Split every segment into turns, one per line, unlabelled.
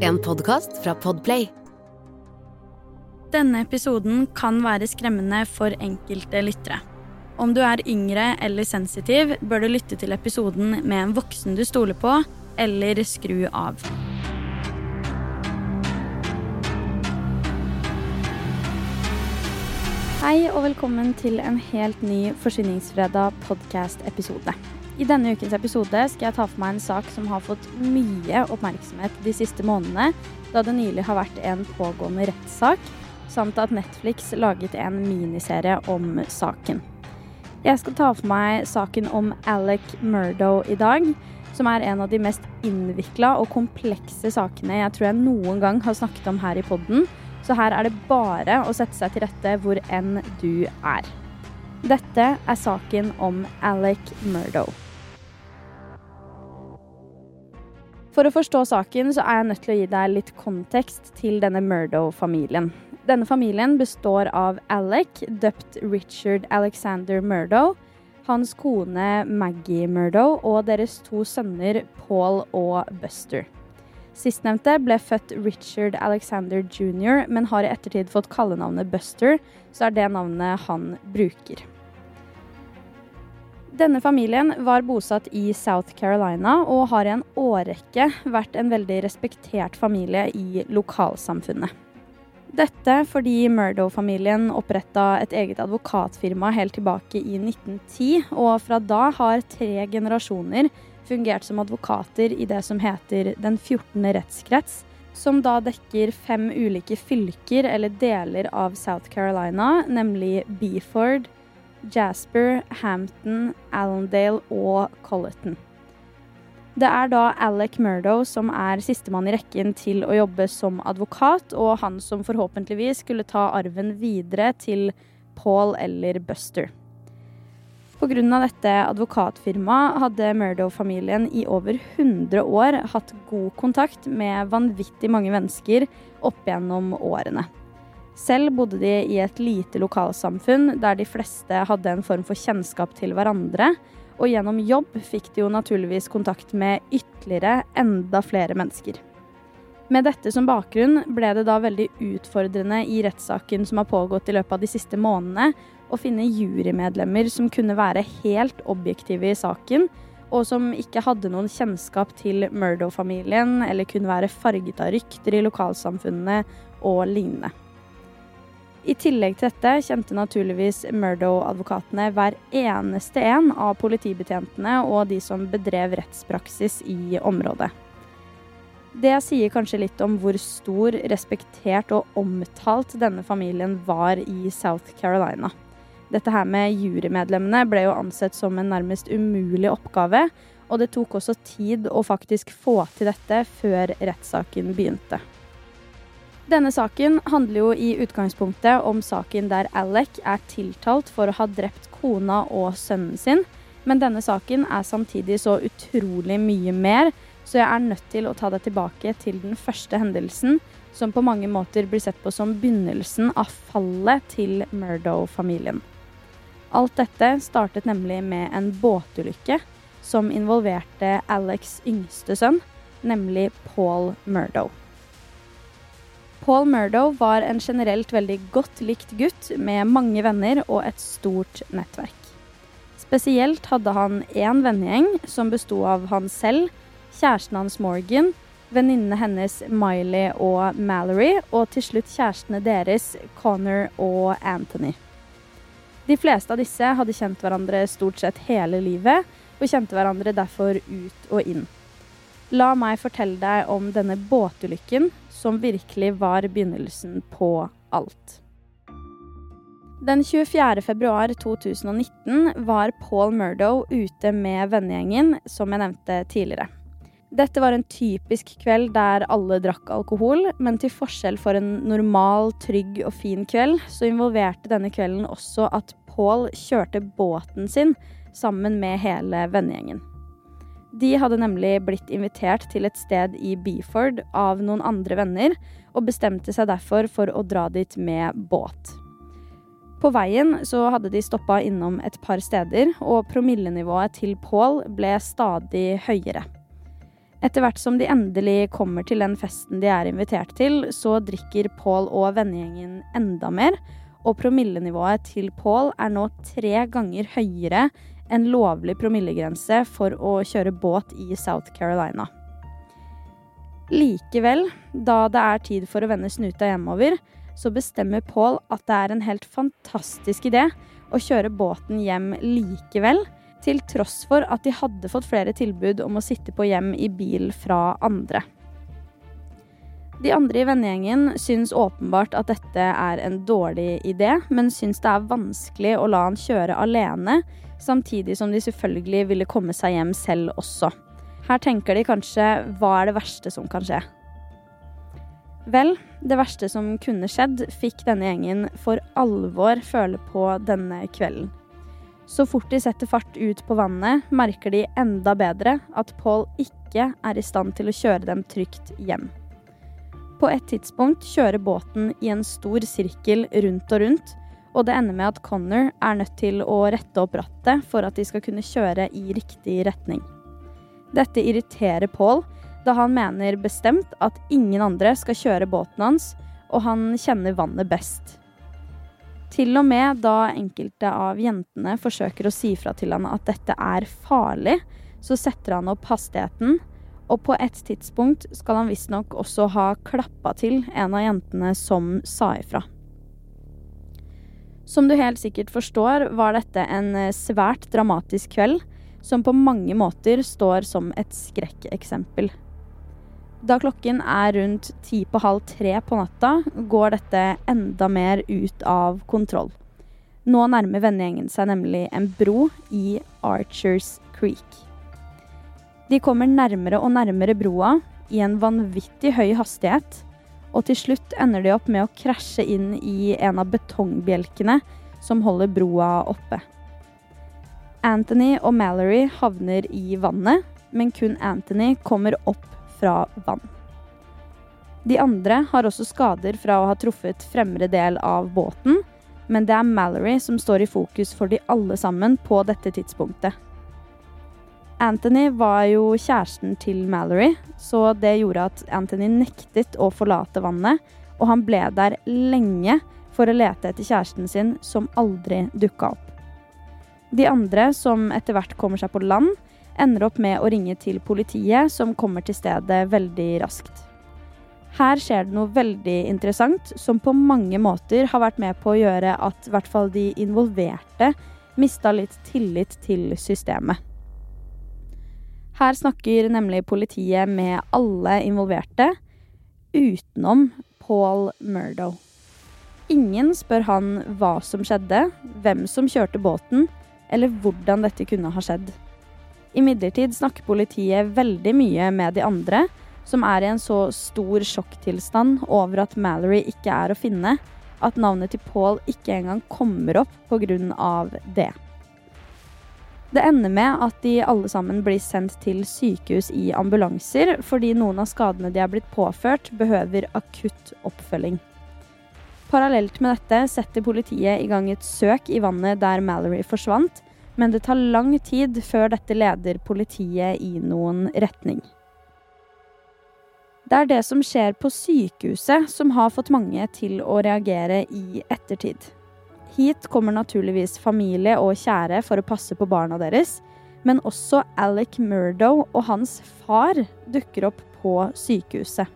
En podkast fra Podplay.
Denne episoden kan være skremmende for enkelte lyttere. Om du er yngre eller sensitiv, bør du lytte til episoden med en voksen du stoler på, eller skru av. Hei og velkommen til en helt ny Forsvinningsfredag podkast-episode. I denne ukens episode skal jeg ta for meg en sak som har fått mye oppmerksomhet de siste månedene, da det nylig har vært en pågående rettssak, samt at Netflix laget en miniserie om saken. Jeg skal ta for meg saken om Alec Murdo i dag, som er en av de mest innvikla og komplekse sakene jeg tror jeg noen gang har snakket om her i podden, så her er det bare å sette seg til rette hvor enn du er. Dette er saken om Alec Murdo. For å forstå saken så er jeg nødt til å gi deg litt kontekst til denne Murdo-familien. Denne familien består av Alec, døpt Richard Alexander Murdo, hans kone Maggie Murdo og deres to sønner Paul og Buster. Sistnevnte ble født Richard Alexander jr., men har i ettertid fått kallenavnet Buster, så er det navnet han bruker. Denne familien var bosatt i South Carolina og har i en årrekke vært en veldig respektert familie i lokalsamfunnet. Dette fordi Murdo-familien oppretta et eget advokatfirma helt tilbake i 1910, og fra da har tre generasjoner fungert som advokater i det som heter Den 14. rettskrets, som da dekker fem ulike fylker eller deler av South Carolina, nemlig Beeford, Jasper, Hampton, Allendale og Colleton. Det er da Alec Murdo som er sistemann i rekken til å jobbe som advokat, og han som forhåpentligvis skulle ta arven videre til Paul eller Buster. Pga. dette advokatfirmaet hadde Murdo-familien i over 100 år hatt god kontakt med vanvittig mange mennesker opp gjennom årene. Selv bodde de i et lite lokalsamfunn der de fleste hadde en form for kjennskap til hverandre, og gjennom jobb fikk de jo naturligvis kontakt med ytterligere enda flere mennesker. Med dette som bakgrunn ble det da veldig utfordrende i rettssaken som har pågått i løpet av de siste månedene, å finne jurymedlemmer som kunne være helt objektive i saken, og som ikke hadde noen kjennskap til Murdo-familien eller kunne være farget av rykter i lokalsamfunnene og lignende. I tillegg til dette kjente naturligvis Murdo-advokatene hver eneste en av politibetjentene og de som bedrev rettspraksis i området. Det sier kanskje litt om hvor stor, respektert og omtalt denne familien var i South Carolina. Dette her med jurymedlemmene ble jo ansett som en nærmest umulig oppgave, og det tok også tid å faktisk få til dette før rettssaken begynte. Denne saken handler jo i utgangspunktet om saken der Alec er tiltalt for å ha drept kona og sønnen sin, men denne saken er samtidig så utrolig mye mer, så jeg er nødt til å ta deg tilbake til den første hendelsen, som på mange måter blir sett på som begynnelsen av fallet til Murdo-familien. Alt dette startet nemlig med en båtulykke som involverte Alex' yngste sønn, nemlig Paul Murdo. Paul Murdo var en generelt veldig godt likt gutt med mange venner og et stort nettverk. Spesielt hadde han én vennegjeng som besto av han selv, kjæresten hans Morgan, venninnene hennes Miley og Mallory, og til slutt kjærestene deres Connor og Anthony. De fleste av disse hadde kjent hverandre stort sett hele livet, og kjente hverandre derfor ut og inn. La meg fortelle deg om denne båtulykken som virkelig var begynnelsen på alt. Den 24. februar 2019 var Paul Murdo ute med vennegjengen, som jeg nevnte tidligere. Dette var en typisk kveld der alle drakk alkohol, men til forskjell for en normal, trygg og fin kveld, så involverte denne kvelden også at Paul kjørte båten sin sammen med hele vennegjengen. De hadde nemlig blitt invitert til et sted i Beeford av noen andre venner, og bestemte seg derfor for å dra dit med båt. På veien så hadde de stoppa innom et par steder, og promillenivået til Paul ble stadig høyere. Etter hvert som de endelig kommer til den festen de er invitert til, så drikker Paul og vennegjengen enda mer, og promillenivået til Paul er nå tre ganger høyere enn lovlig promillegrense for å kjøre båt i South Carolina. Likevel, da det er tid for å vende snuta hjemover, så bestemmer Paul at det er en helt fantastisk idé å kjøre båten hjem likevel, til tross for at de hadde fått flere tilbud om å sitte på hjem i bil fra andre. De andre i vennegjengen syns åpenbart at dette er en dårlig idé, men syns det er vanskelig å la han kjøre alene, samtidig som de selvfølgelig ville komme seg hjem selv også. Her tenker de kanskje hva er det verste som kan skje? Vel, det verste som kunne skjedd, fikk denne gjengen for alvor føle på denne kvelden. Så fort de setter fart ut på vannet, merker de enda bedre at Paul ikke er i stand til å kjøre dem trygt hjem. På et tidspunkt kjører båten i en stor sirkel rundt og rundt, og det ender med at Connor er nødt til å rette opp rattet for at de skal kunne kjøre i riktig retning. Dette irriterer Paul, da han mener bestemt at ingen andre skal kjøre båten hans, og han kjenner vannet best. Til og med da enkelte av jentene forsøker å si fra til han at dette er farlig, så setter han opp hastigheten, og på et tidspunkt skal han visstnok også ha klappa til en av jentene som sa ifra. Som du helt sikkert forstår, var dette en eh, svært dramatisk kveld, som på mange måter står som et skrekkeksempel. Da klokken er rundt ti på halv tre på natta, går dette enda mer ut av kontroll. Nå nærmer vennegjengen seg nemlig en bro i Archers Creek. De kommer nærmere og nærmere broa i en vanvittig høy hastighet, og til slutt ender de opp med å krasje inn i en av betongbjelkene som holder broa oppe. Anthony og Mallory havner i vannet, men kun Anthony kommer opp fra vann. De andre har også skader fra å ha truffet fremre del av båten, men det er Mallory som står i fokus for de alle sammen på dette tidspunktet. Anthony var jo kjæresten til Mallory, så det gjorde at Anthony nektet å forlate vannet, og han ble der lenge for å lete etter kjæresten sin, som aldri dukka opp. De andre, som etter hvert kommer seg på land, ender opp med å ringe til politiet, som kommer til stedet veldig raskt. Her skjer det noe veldig interessant, som på mange måter har vært med på å gjøre at i hvert fall de involverte mista litt tillit til systemet. Her snakker nemlig politiet med alle involverte, utenom Paul Murdo. Ingen spør han hva som skjedde, hvem som kjørte båten, eller hvordan dette kunne ha skjedd. Imidlertid snakker politiet veldig mye med de andre, som er i en så stor sjokktilstand over at Mallory ikke er å finne, at navnet til Paul ikke engang kommer opp pga. det. Det ender med at de alle sammen blir sendt til sykehus i ambulanser, fordi noen av skadene de er blitt påført, behøver akutt oppfølging. Parallelt med dette setter politiet i gang et søk i vannet der Mallory forsvant, men det tar lang tid før dette leder politiet i noen retning. Det er det som skjer på sykehuset som har fått mange til å reagere i ettertid. Hit kommer naturligvis familie og kjære for å passe på barna deres, men også Alec Murdo og hans far dukker opp på sykehuset.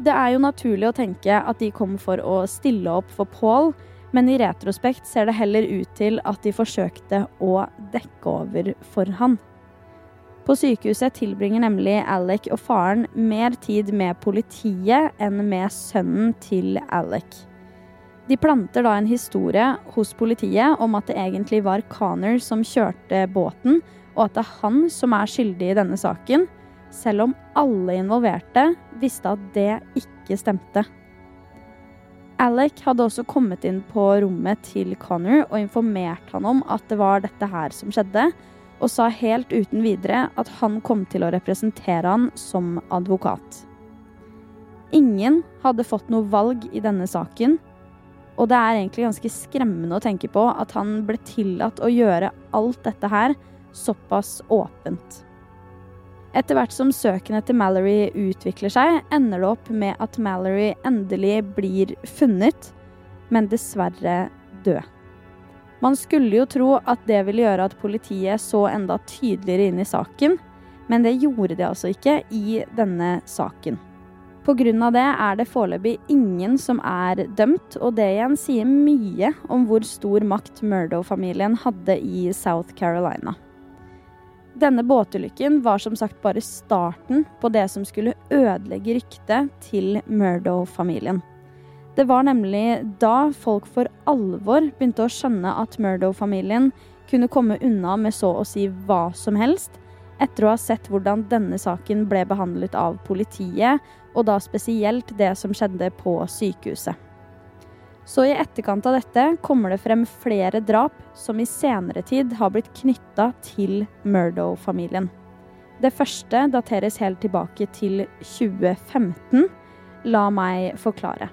Det er jo naturlig å tenke at de kom for å stille opp for Paul, men i retrospekt ser det heller ut til at de forsøkte å dekke over for han. På sykehuset tilbringer nemlig Alec og faren mer tid med politiet enn med sønnen til Alec. De planter da en historie hos politiet om at det egentlig var Connor som kjørte båten, og at det er han som er skyldig i denne saken, selv om alle involverte visste at det ikke stemte. Alec hadde også kommet inn på rommet til Connor og informert han om at det var dette her som skjedde, og sa helt uten videre at han kom til å representere han som advokat. Ingen hadde fått noe valg i denne saken, og det er egentlig ganske skremmende å tenke på at han ble tillatt å gjøre alt dette her såpass åpent. Etter hvert som søken etter Mallory utvikler seg, ender det opp med at Mallory endelig blir funnet, men dessverre død. Man skulle jo tro at det ville gjøre at politiet så enda tydeligere inn i saken, men det gjorde de altså ikke i denne saken. Pga. det er det foreløpig ingen som er dømt, og det igjen sier mye om hvor stor makt Murdo-familien hadde i South Carolina. Denne båtulykken var som sagt bare starten på det som skulle ødelegge ryktet til Murdo-familien. Det var nemlig da folk for alvor begynte å skjønne at Murdo-familien kunne komme unna med så å si hva som helst, etter å ha sett hvordan denne saken ble behandlet av politiet, og da spesielt det som skjedde på sykehuset. Så i etterkant av dette kommer det frem flere drap som i senere tid har blitt knytta til Murdo-familien. Det første dateres helt tilbake til 2015. La meg forklare.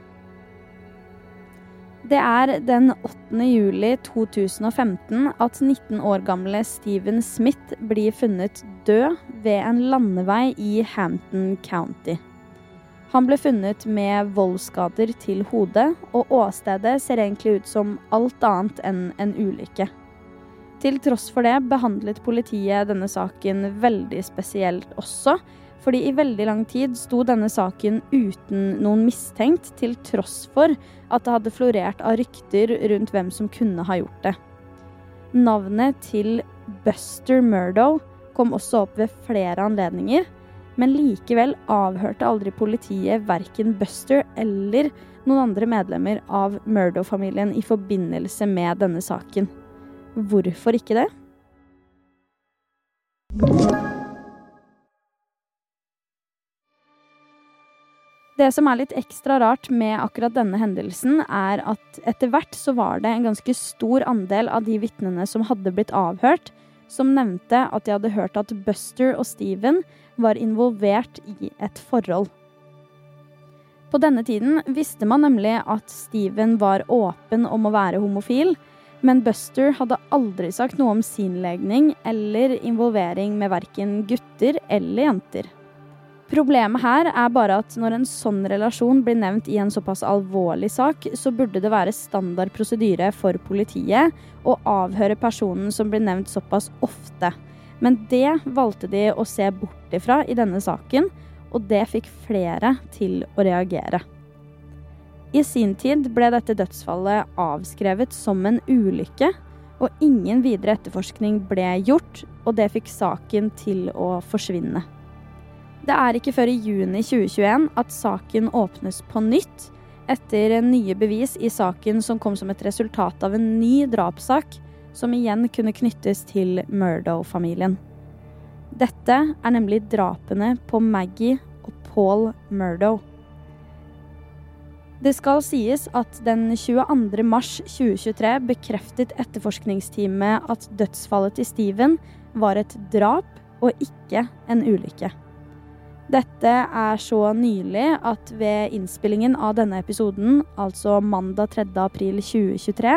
Det er den 8. juli 2015 at 19 år gamle Steven Smith blir funnet død ved en landevei i Hampton County. Han ble funnet med voldsskader til hodet, og åstedet ser egentlig ut som alt annet enn en ulykke. Til tross for det behandlet politiet denne saken veldig spesielt også, fordi i veldig lang tid sto denne saken uten noen mistenkt, til tross for at det hadde florert av rykter rundt hvem som kunne ha gjort det. Navnet til Buster Murdo kom også opp ved flere anledninger, men likevel avhørte aldri politiet verken Buster eller noen andre medlemmer av Murdo-familien i forbindelse med denne saken. Hvorfor ikke det? Det som er litt ekstra rart med akkurat denne hendelsen, er at etter hvert så var det en ganske stor andel av de vitnene som hadde blitt avhørt, som nevnte at de hadde hørt at Buster og Steven var involvert i et forhold. På denne tiden visste man nemlig at Steven var åpen om å være homofil, men Buster hadde aldri sagt noe om sin legning eller involvering med verken gutter eller jenter. Problemet her er bare at når en sånn relasjon blir nevnt i en såpass alvorlig sak, så burde det være standard prosedyre for politiet å avhøre personen som blir nevnt såpass ofte. Men det valgte de å se bort ifra i denne saken, og det fikk flere til å reagere. I sin tid ble dette dødsfallet avskrevet som en ulykke, og ingen videre etterforskning ble gjort, og det fikk saken til å forsvinne. Det er ikke før i juni 2021 at saken åpnes på nytt, etter nye bevis i saken som kom som et resultat av en ny drapssak, som igjen kunne knyttes til Murdo-familien. Dette er nemlig drapene på Maggie og Paul Murdo. Det skal sies at den 22. mars 2023 bekreftet etterforskningsteamet at dødsfallet til Steven var et drap og ikke en ulykke. Dette er så nylig at ved innspillingen av denne episoden, altså mandag 3. april 2023,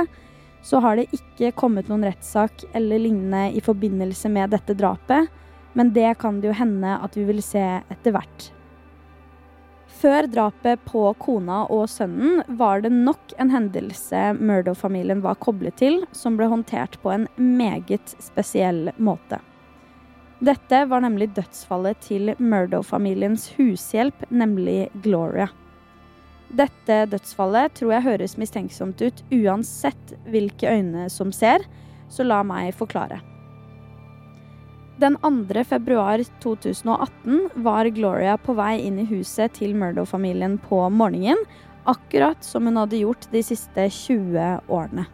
så har det ikke kommet noen rettssak eller lignende i forbindelse med dette drapet, men det kan det jo hende at vi vil se etter hvert. Før drapet på kona og sønnen var det nok en hendelse Murdo-familien var koblet til, som ble håndtert på en meget spesiell måte. Dette var nemlig dødsfallet til Murdo-familiens hushjelp, nemlig Gloria. Dette dødsfallet tror jeg høres mistenksomt ut uansett hvilke øyne som ser, så la meg forklare. Den 2. februar 2018 var Gloria på vei inn i huset til Murdo-familien på morgenen, akkurat som hun hadde gjort de siste 20 årene.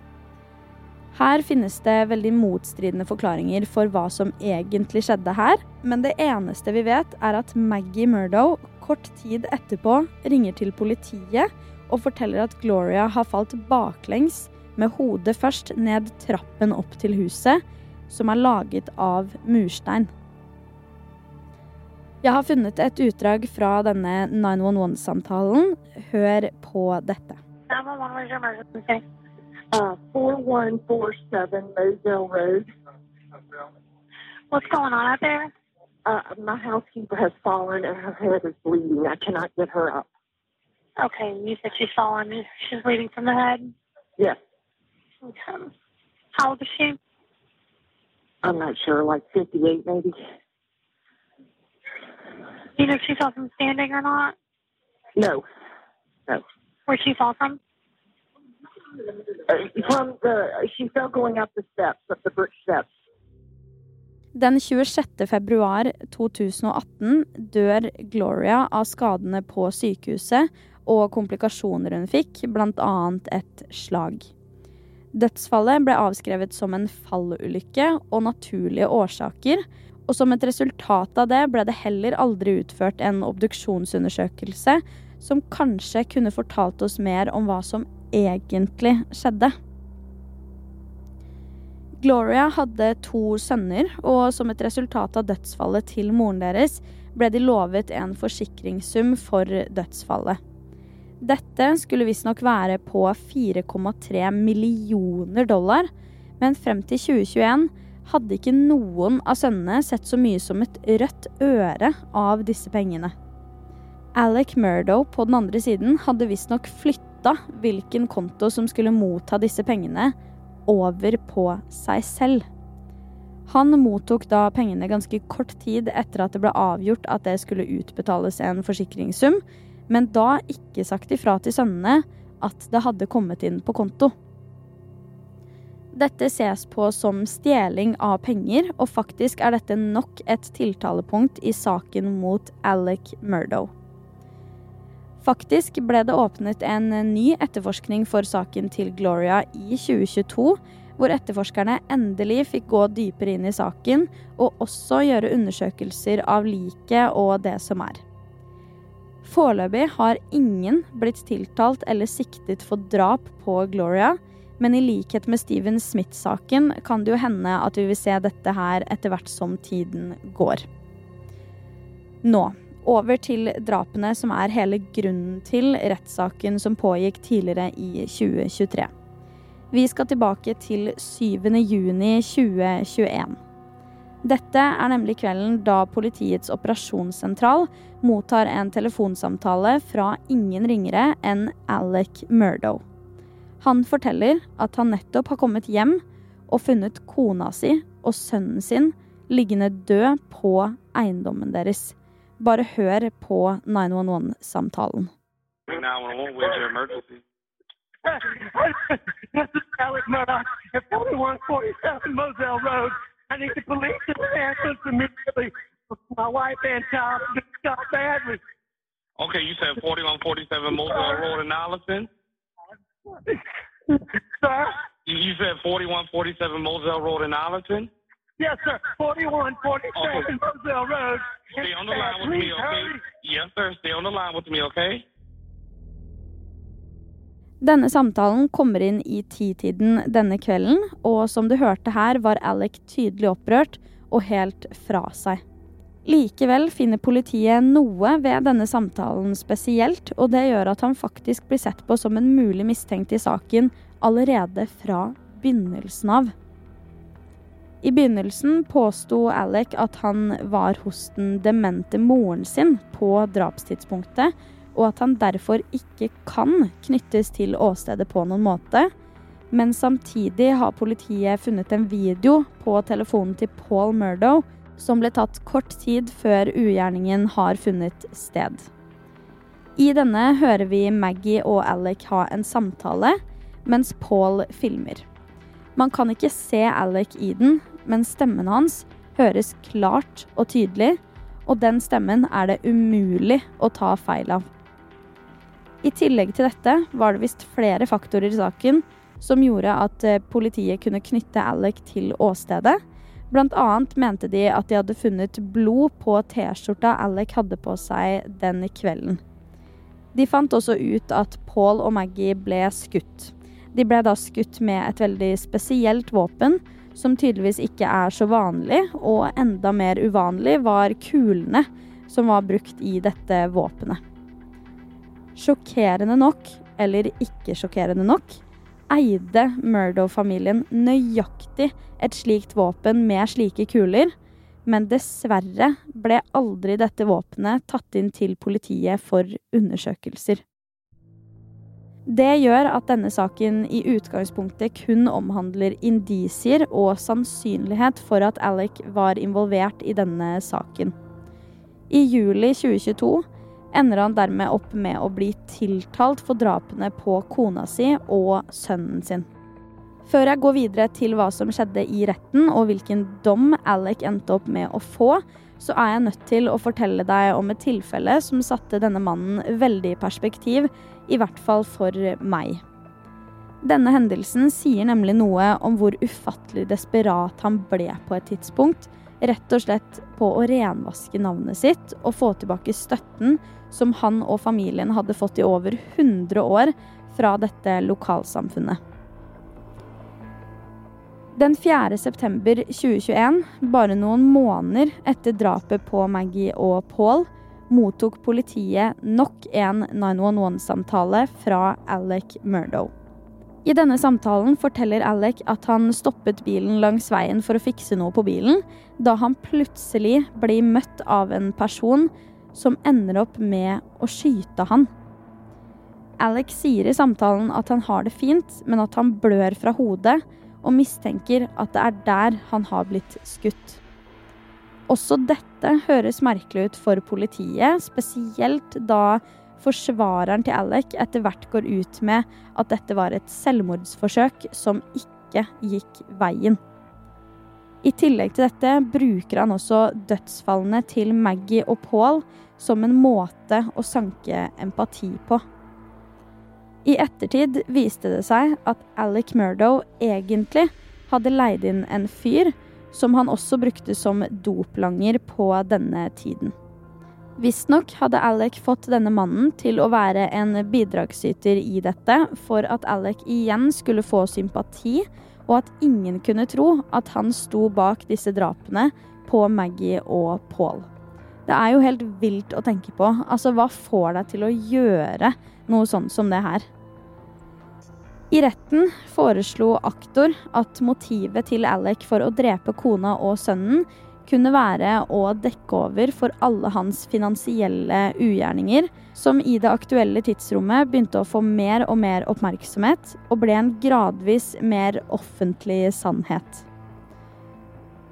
Her finnes det veldig motstridende forklaringer for hva som egentlig skjedde her, men det eneste vi vet, er at Maggie Murdo kort tid etterpå ringer til politiet og forteller at Gloria har falt baklengs med hodet først ned trappen opp til huset, som er laget av murstein. Jeg har funnet et utdrag fra denne 911-samtalen. Hør på dette. 911,
uh, 4147 Moselle Road.
What's going on out there?
Uh, my housekeeper has fallen and her head is bleeding. I cannot get her up.
Okay, you said she's fallen. She's bleeding from the head.
Yes,
Okay. How old is she?
I'm not sure, like 58 maybe.
Do you know if she fell from standing or not?
No, no.
Where'd she fall from?
Den 26. februar 2018 dør Gloria av skadene på sykehuset og komplikasjoner hun fikk, bl.a. et slag. Dødsfallet ble avskrevet som en fallulykke og naturlige årsaker, og som et resultat av det ble det heller aldri utført en obduksjonsundersøkelse som kanskje kunne fortalt oss mer om hva som egentlig skjedde. Gloria hadde to sønner, og som et resultat av dødsfallet til moren deres ble de lovet en forsikringssum for dødsfallet. Dette skulle visstnok være på 4,3 millioner dollar, men frem til 2021 hadde ikke noen av sønnene sett så mye som et rødt øre av disse pengene. Alec Murdo på den andre siden hadde visstnok flytta hvilken konto som skulle motta disse pengene, over på seg selv. Han mottok da pengene ganske kort tid etter at det ble avgjort at det skulle utbetales en forsikringssum, men da ikke sagt ifra til sønnene at det hadde kommet inn på konto. Dette ses på som stjeling av penger, og faktisk er dette nok et tiltalepunkt i saken mot Alec Murdo. Faktisk ble det åpnet en ny etterforskning for saken til Gloria i 2022, hvor etterforskerne endelig fikk gå dypere inn i saken og også gjøre undersøkelser av liket og det som er. Foreløpig har ingen blitt tiltalt eller siktet for drap på Gloria, men i likhet med Steven Smith-saken kan det jo hende at vi vil se dette her etter hvert som tiden går. Nå over til drapene som er hele grunnen til rettssaken som pågikk tidligere i 2023. Vi skal tilbake til 7. juni 2021. Dette er nemlig kvelden da politiets operasjonssentral mottar en telefonsamtale fra ingen ringere enn Alec Murdo. Han forteller at han nettopp har kommet hjem og funnet kona si og sønnen sin liggende død på eiendommen deres. Bare hør på 911-samtalen.
911, where's your emergency?
this is Alec Murdoch at 4147 Moselle Road. I need the police and the ambulance immediately. My wife and child just got badly.
Okay, you said 4147 Moselle Road in Allison?
Sir?
You you said 4147 Moselle Road in Allison?
Yes, sir. 4147
Okay.
Moselle Road.
Stay on the line with me, okay?
hurry.
Yes, sir. Stay on the line with me, okay?
Denne samtalen kommer inn i titiden denne kvelden, og som du hørte her, var Alec tydelig opprørt og helt fra seg. Likevel finner politiet noe ved denne samtalen spesielt, og det gjør at han faktisk blir sett på som en mulig mistenkt i saken allerede fra begynnelsen av. I begynnelsen påsto Alec at han var hos den demente moren sin på drapstidspunktet, og at han derfor ikke kan knyttes til åstedet på noen måte. Men samtidig har politiet funnet en video på telefonen til Paul Murdo som ble tatt kort tid før ugjerningen har funnet sted. I denne hører vi Maggie og Alec ha en samtale, mens Paul filmer. Man kan ikke se Alec i den, men stemmen hans høres klart og tydelig, og den stemmen er det umulig å ta feil av. I tillegg til dette var det visst flere faktorer i saken som gjorde at eh, politiet kunne knytte Alec til åstedet. Blant annet mente de at de hadde funnet blod på T-skjorta Alec hadde på seg den kvelden. De fant også ut at Paul og Maggie ble skutt. De ble da skutt med et veldig spesielt våpen, som tydeligvis ikke er så vanlig, og enda mer uvanlig var kulene som var brukt i dette våpenet. Sjokkerende nok, eller ikke sjokkerende nok, eide Murdo-familien nøyaktig et slikt våpen med slike kuler, men dessverre ble aldri dette våpenet tatt inn til politiet for undersøkelser. Det gjør at denne saken i utgangspunktet kun omhandler indisier og sannsynlighet for at Alec var involvert i denne saken. I juli 2022 ender han dermed opp med å bli tiltalt for drapene på kona si og sønnen sin. Før jeg går videre til hva som skjedde i retten og hvilken dom Alec endte opp med å få, så er jeg nødt til å fortelle deg om et tilfelle som satte denne mannen veldig i perspektiv, i hvert fall for meg. Denne hendelsen sier nemlig noe om hvor ufattelig desperat han ble på et tidspunkt, rett og slett på å renvaske navnet sitt og få tilbake støtten som han og familien hadde fått i over 100 år fra dette lokalsamfunnet. Den 4. september 2021, bare noen måneder etter drapet på Maggie og Paul, mottok politiet nok en 911-samtale fra Alec Murdo. I denne samtalen forteller Alec at han stoppet bilen langs veien for å fikse noe på bilen, da han plutselig blir møtt av en person som ender opp med å skyte han. Alec sier i samtalen at han har det fint, men at han blør fra hodet, og mistenker at det er der han har blitt skutt. Også dette høres merkelig ut for politiet, spesielt da forsvareren til Alec etter hvert går ut med at dette var et selvmordsforsøk som ikke gikk veien. I tillegg til dette bruker han også dødsfallene til Maggie og Paul som en måte å sanke empati på. I ettertid viste det seg at Alec Murdo egentlig hadde leid inn en fyr som han også brukte som doplanger på denne tiden. Visstnok hadde Alec fått denne mannen til å være en bidragsyter i dette, for at Alec igjen skulle få sympati, og at ingen kunne tro at han sto bak disse drapene på Maggie og Paul. Det er jo helt vilt å tenke på. Altså, hva får deg til å gjøre noe sånt som det her? I retten foreslo aktor at motivet til Alec for å drepe kona og sønnen kunne være å dekke over for alle hans finansielle ugjerninger, som i det aktuelle tidsrommet begynte å få mer og mer oppmerksomhet, og ble en gradvis mer offentlig sannhet.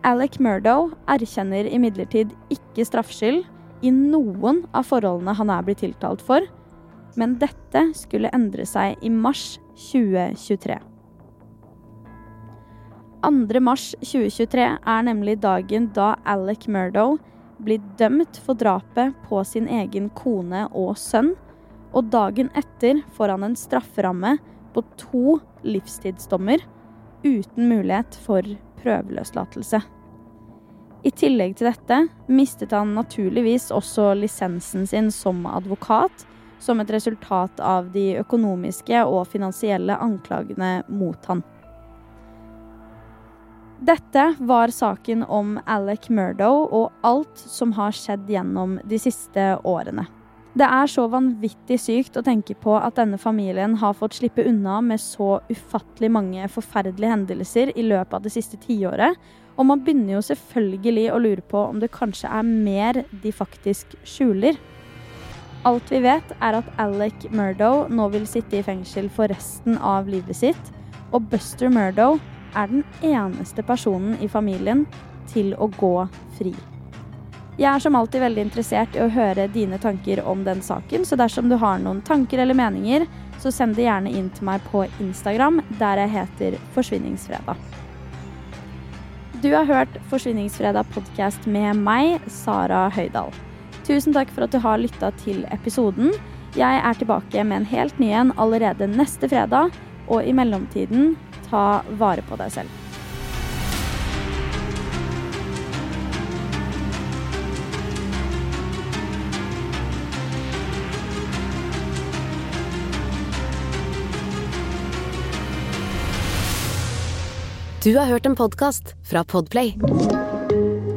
Alec Murdo erkjenner imidlertid ikke straffskyld i noen av forholdene han er blitt tiltalt for, men dette skulle endre seg i mars 2023. 2. mars 2023 er nemlig dagen da Alec Murdo blir dømt for drapet på sin egen kone og sønn, og dagen etter får han en strafferamme på to livstidsdommer uten mulighet for prøveløslatelse. I tillegg til dette mistet han naturligvis også lisensen sin som advokat, som et resultat av de økonomiske og finansielle anklagene mot han. Dette var saken om Alec Murdo og alt som har skjedd gjennom de siste årene. Det er så vanvittig sykt å tenke på at denne familien har fått slippe unna med så ufattelig mange forferdelige hendelser i løpet av det siste tiåret, og man begynner jo selvfølgelig å lure på om det kanskje er mer de faktisk skjuler. Alt vi vet, er at Alec Murdo nå vil sitte i fengsel for resten av livet sitt. Og Buster Murdo er den eneste personen i familien til å gå fri. Jeg er som alltid veldig interessert i å høre dine tanker om den saken, så dersom du har noen tanker eller meninger, så send det gjerne inn til meg på Instagram, der jeg heter Forsvinningsfredag. Du har hørt Forsvinningsfredag podkast med meg, Sara Høydahl. Tusen takk for at du har lytta til episoden. Jeg er tilbake med en helt ny en allerede neste fredag. Og i mellomtiden, ta vare på deg selv.
Du har hørt en podkast fra Podplay.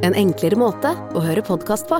En enklere måte å høre podkast på.